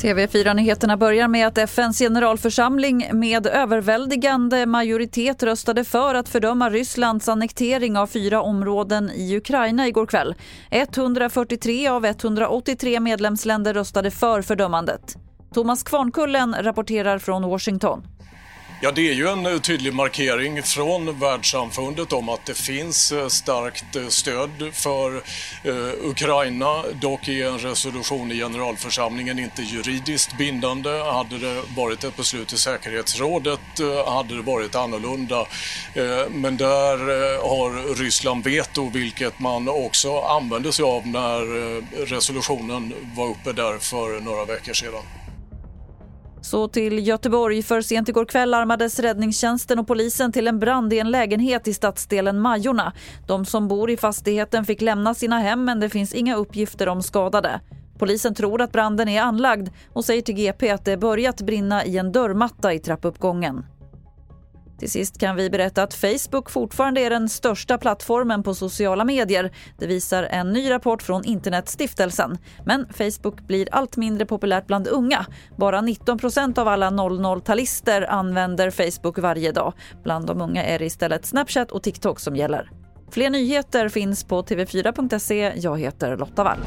TV4-nyheterna börjar med att FNs generalförsamling med överväldigande majoritet röstade för att fördöma Rysslands annektering av fyra områden i Ukraina igår kväll. 143 av 183 medlemsländer röstade för fördömandet. Thomas Kvarnkullen rapporterar från Washington. Ja, det är ju en eh, tydlig markering från världssamfundet om att det finns eh, starkt eh, stöd för Ukraina. Dock är en resolution i generalförsamlingen inte juridiskt bindande. Hade det varit ett beslut i säkerhetsrådet hade det varit annorlunda. Men där har Ryssland veto, vilket man också använde sig av när resolutionen var uppe där för några veckor sedan. Så till Göteborg. För sent igår kväll larmades räddningstjänsten och polisen till en brand i en lägenhet i stadsdelen Majorna. De som bor i fastigheten fick lämna sina hem men det finns inga uppgifter om skadade. Polisen tror att branden är anlagd och säger till GP att det börjat brinna i en dörrmatta i trappuppgången. Till sist kan vi berätta att Facebook fortfarande är den största plattformen på sociala medier. Det visar en ny rapport från Internetstiftelsen. Men Facebook blir allt mindre populärt bland unga. Bara 19% av alla 00-talister använder Facebook varje dag. Bland de unga är det istället Snapchat och TikTok som gäller. Fler nyheter finns på tv4.se. Jag heter Lotta Wall.